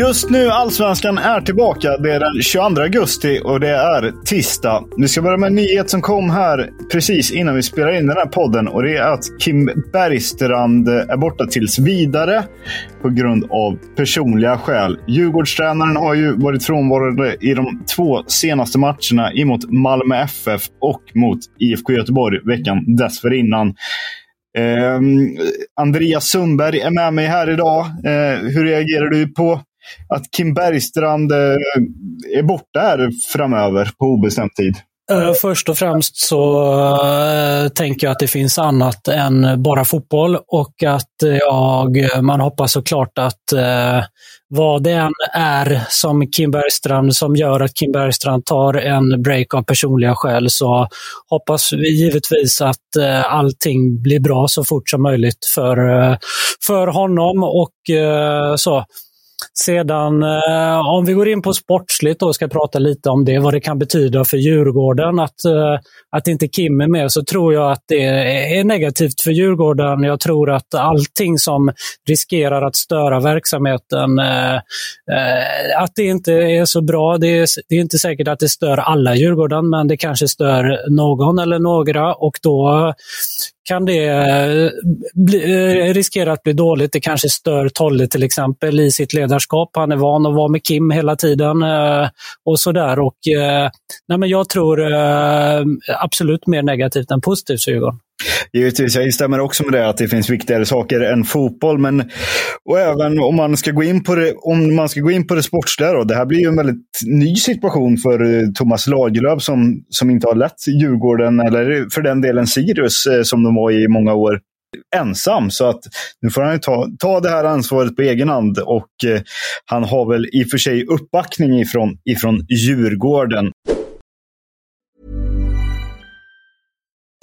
Just nu, Allsvenskan är tillbaka. Det är den 22 augusti och det är tisdag. Vi ska börja med en nyhet som kom här precis innan vi spelar in den här podden. Och Det är att Kim Bergstrand är borta tills vidare på grund av personliga skäl. Djurgårdstränaren har ju varit frånvarande i de två senaste matcherna emot Malmö FF och mot IFK Göteborg veckan dessförinnan. Eh, Andreas Sundberg är med mig här idag. Eh, hur reagerar du på att Kim Bergstrand eh, är borta här framöver på obestämd tid? Eh, först och främst så eh, tänker jag att det finns annat än bara fotboll och att jag, man hoppas såklart att vad det än är som Kim Bergstrand som gör att Kim Bergstrand tar en break av personliga skäl så hoppas vi givetvis att allting blir bra så fort som möjligt för, för honom och så. Sedan eh, om vi går in på sportsligt och ska prata lite om det, vad det kan betyda för Djurgården att, eh, att inte Kim är med, så tror jag att det är negativt för Djurgården. Jag tror att allting som riskerar att störa verksamheten, eh, eh, att det inte är så bra. Det är, det är inte säkert att det stör alla Djurgården, men det kanske stör någon eller några och då kan det eh, bli, eh, riskera att bli dåligt. Det kanske stör Tolle till exempel i sitt ledarskap. Han är van att vara med Kim hela tiden eh, och sådär. Och, nej men jag tror absolut mer negativt än positivt för Djurgården. Givetvis, jag instämmer också med det att det finns viktigare saker än fotboll. Men, och även om man ska gå in på det, om man ska gå in på det sportsliga. Då, det här blir ju en väldigt ny situation för eh, Thomas Lagerlöf som, som inte har lett Djurgården, eller för den delen Sirius, eh, som de var i många år, ensam. Så att nu får han ta, ta det här ansvaret på egen hand. Och eh, han har väl i och för sig uppbackning ifrån, ifrån Djurgården.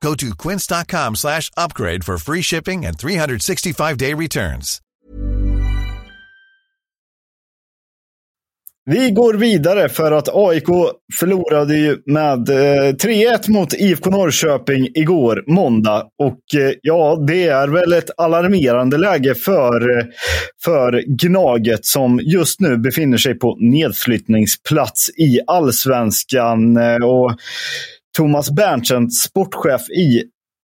Go to quince.com slash upgrade for free shipping and 365-day returns. Vi går vidare för att AIK förlorade ju med eh, 3-1 mot IFK Norrköping igår, måndag. Och eh, ja, det är väl ett alarmerande läge för, eh, för Gnaget som just nu befinner sig på nedflyttningsplats i allsvenskan. Och Thomas Berntsen, sportchef i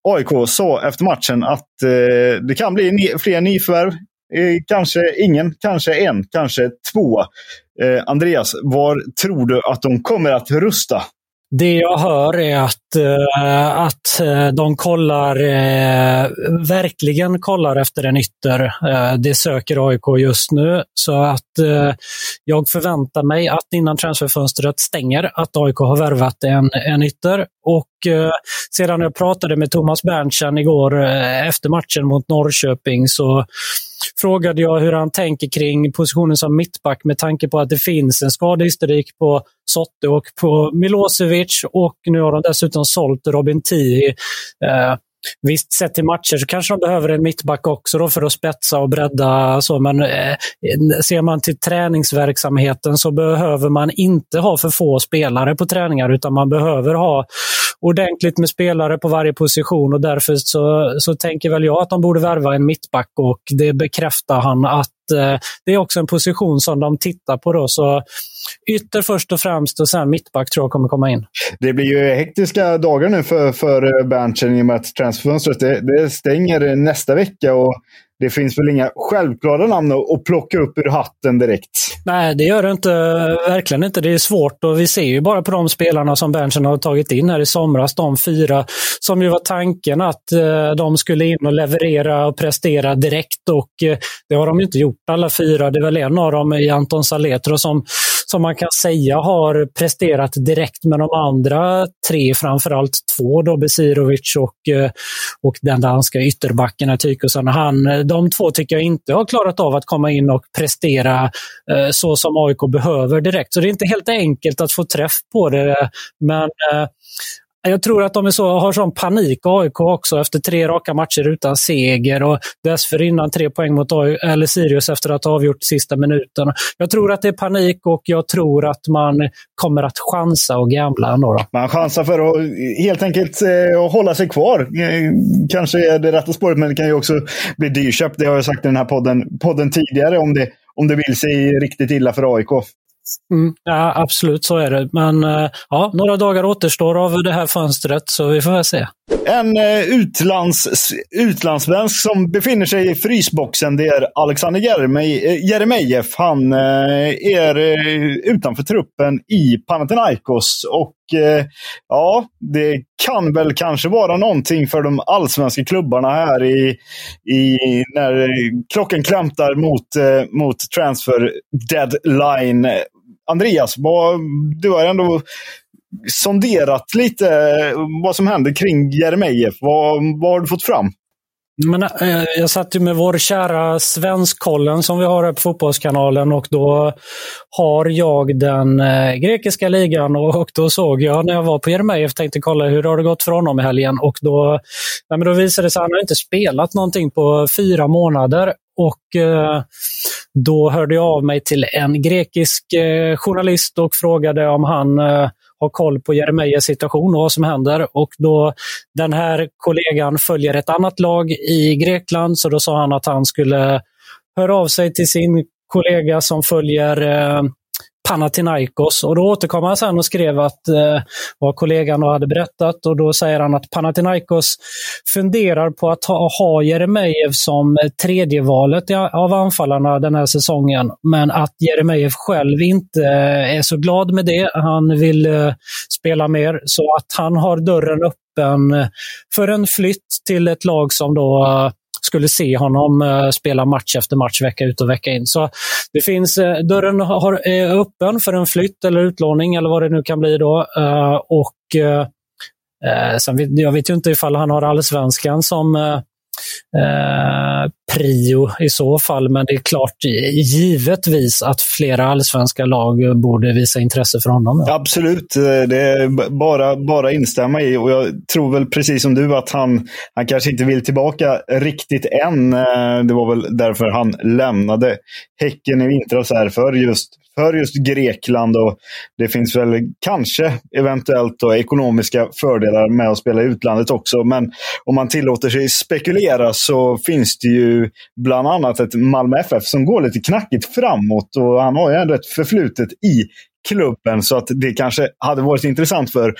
AIK, sa efter matchen att eh, det kan bli ni fler nyförvärv. Eh, kanske ingen, kanske en, kanske två. Eh, Andreas, var tror du att de kommer att rusta det jag hör är att, eh, att eh, de kollar, eh, verkligen kollar efter en ytter. det söker AIK just nu. Så att jag förväntar mig att innan transferfönstret stänger att AIK har värvat en, en ytter. Och sedan jag pratade med Thomas Berntsen igår efter matchen mot Norrköping så frågade jag hur han tänker kring positionen som mittback med tanke på att det finns en skadehistorik på Sotte och på Milosevic och nu har de dessutom sålt Robin Tihi. Eh, Visst, sett till matcher så kanske de behöver en mittback också då för att spetsa och bredda. Så, men eh, ser man till träningsverksamheten så behöver man inte ha för få spelare på träningar utan man behöver ha ordentligt med spelare på varje position och därför så, så tänker väl jag att de borde värva en mittback och det bekräftar han att eh, det är också en position som de tittar på. Då, så ytter först och främst och sen mittback tror jag kommer komma in. Det blir ju hektiska dagar nu för, för eh, Berntsen i och med att transferfönstret det, det stänger nästa vecka. Och det finns väl inga självklara namn att plocka upp ur hatten direkt? Nej, det gör det inte. Verkligen inte. Det är svårt och vi ser ju bara på de spelarna som Berntsen har tagit in här i somras, de fyra, som ju var tanken att eh, de skulle in och leverera och prestera direkt och eh, det har de inte gjort alla fyra. Det är väl en av dem i Anton Saletro som som man kan säga har presterat direkt med de andra tre, framförallt två, då Besirovic och, eh, och den danska ytterbacken Tykusson. Han, de två tycker jag inte har klarat av att komma in och prestera eh, så som AIK behöver direkt. Så det är inte helt enkelt att få träff på det. Men eh, jag tror att de är så, har sån panik, AIK också, efter tre raka matcher utan seger och dessförinnan tre poäng mot AI, eller Sirius efter att ha avgjort sista minuten. Jag tror att det är panik och jag tror att man kommer att chansa och gambla ändå. Då. Man chansar för att helt enkelt eh, hålla sig kvar. Eh, kanske är det rätta spåret, men det kan ju också bli dyrköpt. Det har jag sagt i den här podden, podden tidigare om det, om det vill sig riktigt illa för AIK. Mm, ja, absolut så är det. Men eh, ja, några dagar återstår av det här fönstret, så vi får väl se. En eh, utlands, utlandssvensk som befinner sig i frysboxen, det är Alexander Jeremejeff. Han eh, är utanför truppen i Panathinaikos. Och ja, det kan väl kanske vara någonting för de allsvenska klubbarna här i, i när klockan klämtar mot, mot transfer deadline. Andreas, vad, du har ändå sonderat lite eh, vad som händer kring Jeremejeff. Vad, vad har du fått fram? Men, eh, jag satt ju med vår kära Svenskkollen som vi har här på Fotbollskanalen och då har jag den eh, grekiska ligan och, och, då såg jag när jag var på Jeremejeff tänkte kolla hur har det gått för honom i helgen och då, nej, men då visade det sig att han har inte spelat någonting på fyra månader och eh, då hörde jag av mig till en grekisk eh, journalist och frågade om han eh, har koll på Jeremias situation och vad som händer. Och då den här kollegan följer ett annat lag i Grekland, så då sa han att han skulle höra av sig till sin kollega som följer eh, Panathinaikos. Och då återkom han sen och skrev att eh, vad kollegan då hade berättat och då säger han att Panathinaikos funderar på att ha, ha Jeremejeff som tredje valet av anfallarna den här säsongen. Men att Jeremejeff själv inte eh, är så glad med det. Han vill eh, spela mer så att han har dörren öppen eh, för en flytt till ett lag som då eh, skulle se honom eh, spela match efter match, vecka ut och vecka in. Så det finns, eh, dörren har, är öppen för en flytt eller utlåning eller vad det nu kan bli. då. Eh, och sen, Jag vet ju inte ifall han har allsvenskan som eh, prio i så fall. Men det är klart givetvis att flera allsvenska lag borde visa intresse för honom. Ja. Absolut, eh, det är bara, bara instämma i. Och jag tror väl precis som du att han, han kanske inte vill tillbaka riktigt än. Eh, det var väl därför han lämnade Häcken i vintras här för just för just Grekland. Och det finns väl kanske eventuellt då, ekonomiska fördelar med att spela i utlandet också. Men om man tillåter sig spekulera så finns det ju bland annat ett Malmö FF som går lite knackigt framåt. Och han har ju ändå ett förflutet i klubben. Så att det kanske hade varit intressant för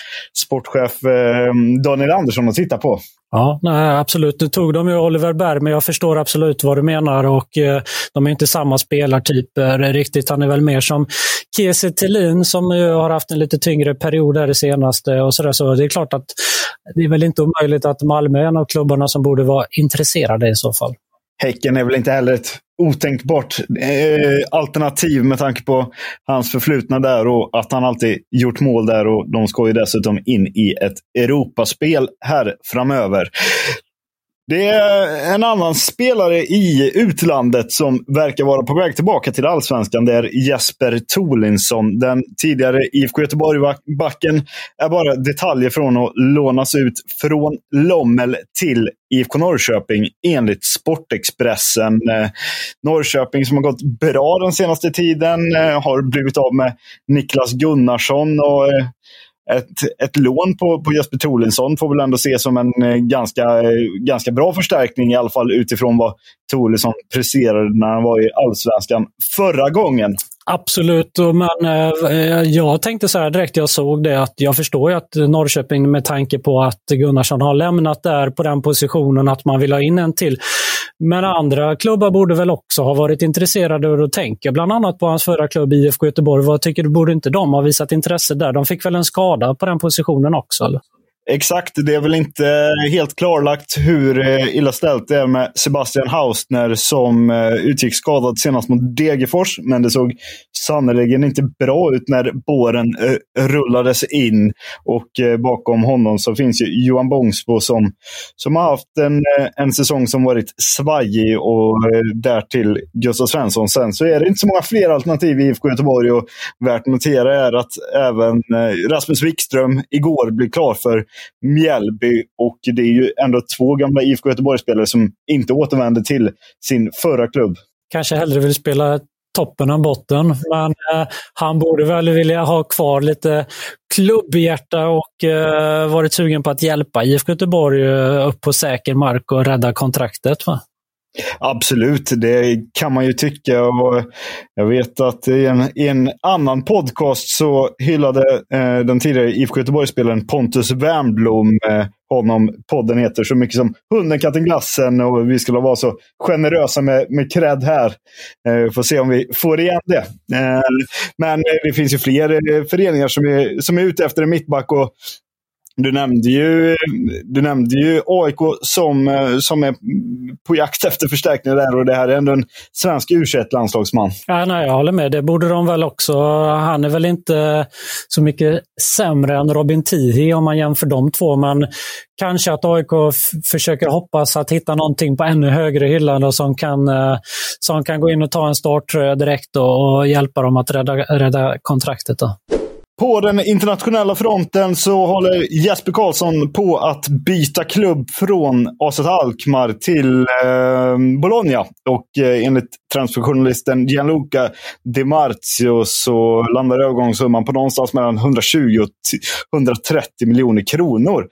sportchef eh, Daniel Andersson att titta på. Ja, nej, absolut. Nu tog de ju Oliver Berg, men jag förstår absolut vad du menar. och eh, De är inte samma spelartyper riktigt. Han är väl mer som Kiese Thelin som ju har haft en lite tyngre period här det senaste. Och så, där. så Det är klart att det är väl inte omöjligt att Malmö är en av klubbarna som borde vara intresserade i så fall. Häcken är väl inte heller ett otänkbart eh, alternativ med tanke på hans förflutna där och att han alltid gjort mål där. och De ska ju dessutom in i ett Europaspel här framöver. Det är en annan spelare i utlandet som verkar vara på väg tillbaka till allsvenskan. Det är Jesper Tolinsson. Den tidigare IFK Göteborg-backen är bara detaljer från att lånas ut från Lommel till IFK Norrköping enligt Sportexpressen. Eh, Norrköping som har gått bra den senaste tiden eh, har blivit av med Niklas Gunnarsson och eh, ett, ett lån på, på Jesper Tolinsson får väl ändå ses som en eh, ganska, eh, ganska bra förstärkning i alla fall utifrån vad Tolinsson presterade när han var i Allsvenskan förra gången. Absolut, men eh, jag tänkte så här direkt jag såg det att jag förstår ju att Norrköping med tanke på att Gunnarsson har lämnat där på den positionen att man vill ha in en till. Men andra klubbar borde väl också ha varit intresserade och då tänker bland annat på hans förra klubb IFK Göteborg. Vad tycker du, borde inte de ha visat intresse där? De fick väl en skada på den positionen också? Eller? Exakt, det är väl inte helt klarlagt hur eh, illa ställt det är med Sebastian Hausner som eh, utgick skadad senast mot Degerfors. Men det såg sannerligen inte bra ut när båren eh, rullades in. Och bakom honom så finns ju Johan Bångsbo som, som har haft en, en säsong som varit svajig och därtill Gustav Svensson. Sen så är det inte så många fler alternativ i IFK Göteborg och värt att notera är att även Rasmus Wikström igår blev klar för Mjällby. Och det är ju ändå två gamla IFK Göteborg-spelare som inte återvänder till sin förra klubb. Kanske hellre vill spela toppen än botten. Men eh, han borde väl vilja ha kvar lite klubbhjärta och eh, varit sugen på att hjälpa IFK Göteborg eh, upp på säker mark och rädda kontraktet. Va? Absolut, det kan man ju tycka. Och jag vet att i en, i en annan podcast så hyllade eh, den tidigare IFK Göteborg-spelaren Pontus Wernbloom eh, honom. Podden heter så mycket som Hunden, katten, glassen och vi skulle vara så generösa med, med cred här. Eh, får se om vi får igen det. Eh, men eh, det finns ju fler eh, föreningar som är, som är ute efter en mittback och du nämnde ju, du nämnde ju AIK som, eh, som är på jakt efter förstärkningar där och det här är ändå en svensk u landslagsman ja, nej, Jag håller med, det borde de väl också. Han är väl inte så mycket sämre än Robin Tihi om man jämför de två, men kanske att AIK försöker hoppas att hitta någonting på ännu högre hyllan som kan, eh, som kan gå in och ta en starttröja direkt och, och hjälpa dem att rädda, rädda kontraktet. Då. På den internationella fronten så håller Jesper Karlsson på att byta klubb från AZ Alkmaar till eh, Bologna. Och eh, enligt transferjournalisten Gianluca Di Marzio så landar övergångssumman på någonstans mellan 120 och 130 miljoner kronor.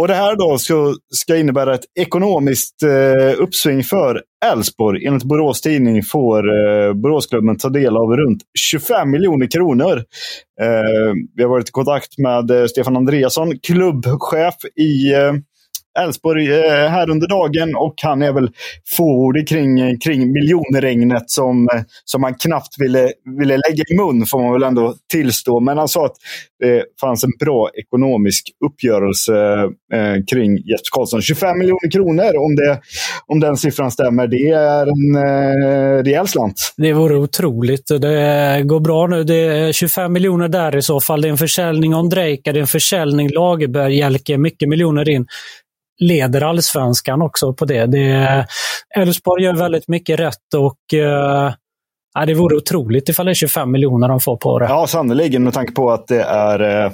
Och det här då ska, ska innebära ett ekonomiskt eh, uppsving för Elfsborg. Enligt Borås Tidning får eh, Boråsklubben ta del av runt 25 miljoner kronor. Eh, vi har varit i kontakt med eh, Stefan Andreasson, klubbchef i eh, Elfsborg eh, här under dagen och han är väl fåordig kring, kring miljonregnet som, eh, som han knappt ville, ville lägga i mun, får man väl ändå tillstå. Men han sa att det fanns en bra ekonomisk uppgörelse eh, kring Jesper Karlsson. 25 miljoner kronor, om, det, om den siffran stämmer, det är en eh, rejäl slant. Det vore otroligt. Det går bra nu. Det är 25 miljoner där i så fall. Det är en försäljning Ondrejka, det är en försäljning Lagerberg, Jelke, mycket miljoner in leder allsvenskan också på det. det Elfsborg gör väldigt mycket rätt och eh, Ja, det vore otroligt ifall det är 25 miljoner de får på det. Ja, sannerligen med tanke på att det är eh,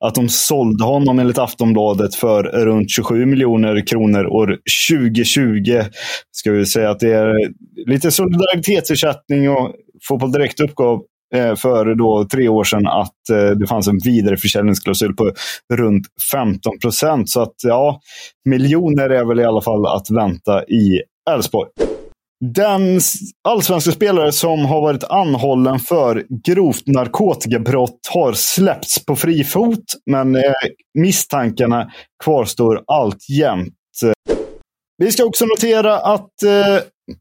att de sålde honom enligt Aftonbladet för runt 27 miljoner kronor år 2020. Ska vi säga att det är lite solidaritetsersättning och Fotboll Direkt uppgav Eh, för då tre år sedan att eh, det fanns en vidareförsäljningsklausul på runt 15 procent. Så att ja, miljoner är väl i alla fall att vänta i Elfsborg. Den allsvenska spelare som har varit anhållen för grovt narkotikabrott har släppts på fri fot, men eh, misstankarna kvarstår alltjämt. Vi ska också notera att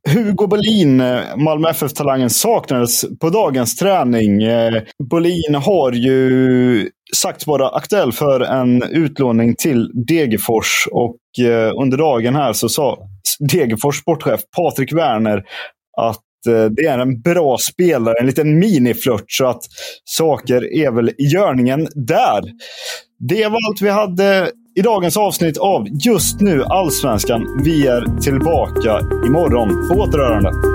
Hugo Bolin, eh, Malmö FF-talangen, saknades på dagens träning. Eh, Bolin har ju sagts vara aktuell för en utlåning till Degerfors och eh, under dagen här så sa Degerfors sportchef Patrik Werner att det är en bra spelare, en liten miniflört, så att saker är väl i görningen där. Det var allt vi hade i dagens avsnitt av Just nu Allsvenskan. Vi är tillbaka imorgon. På återhörande.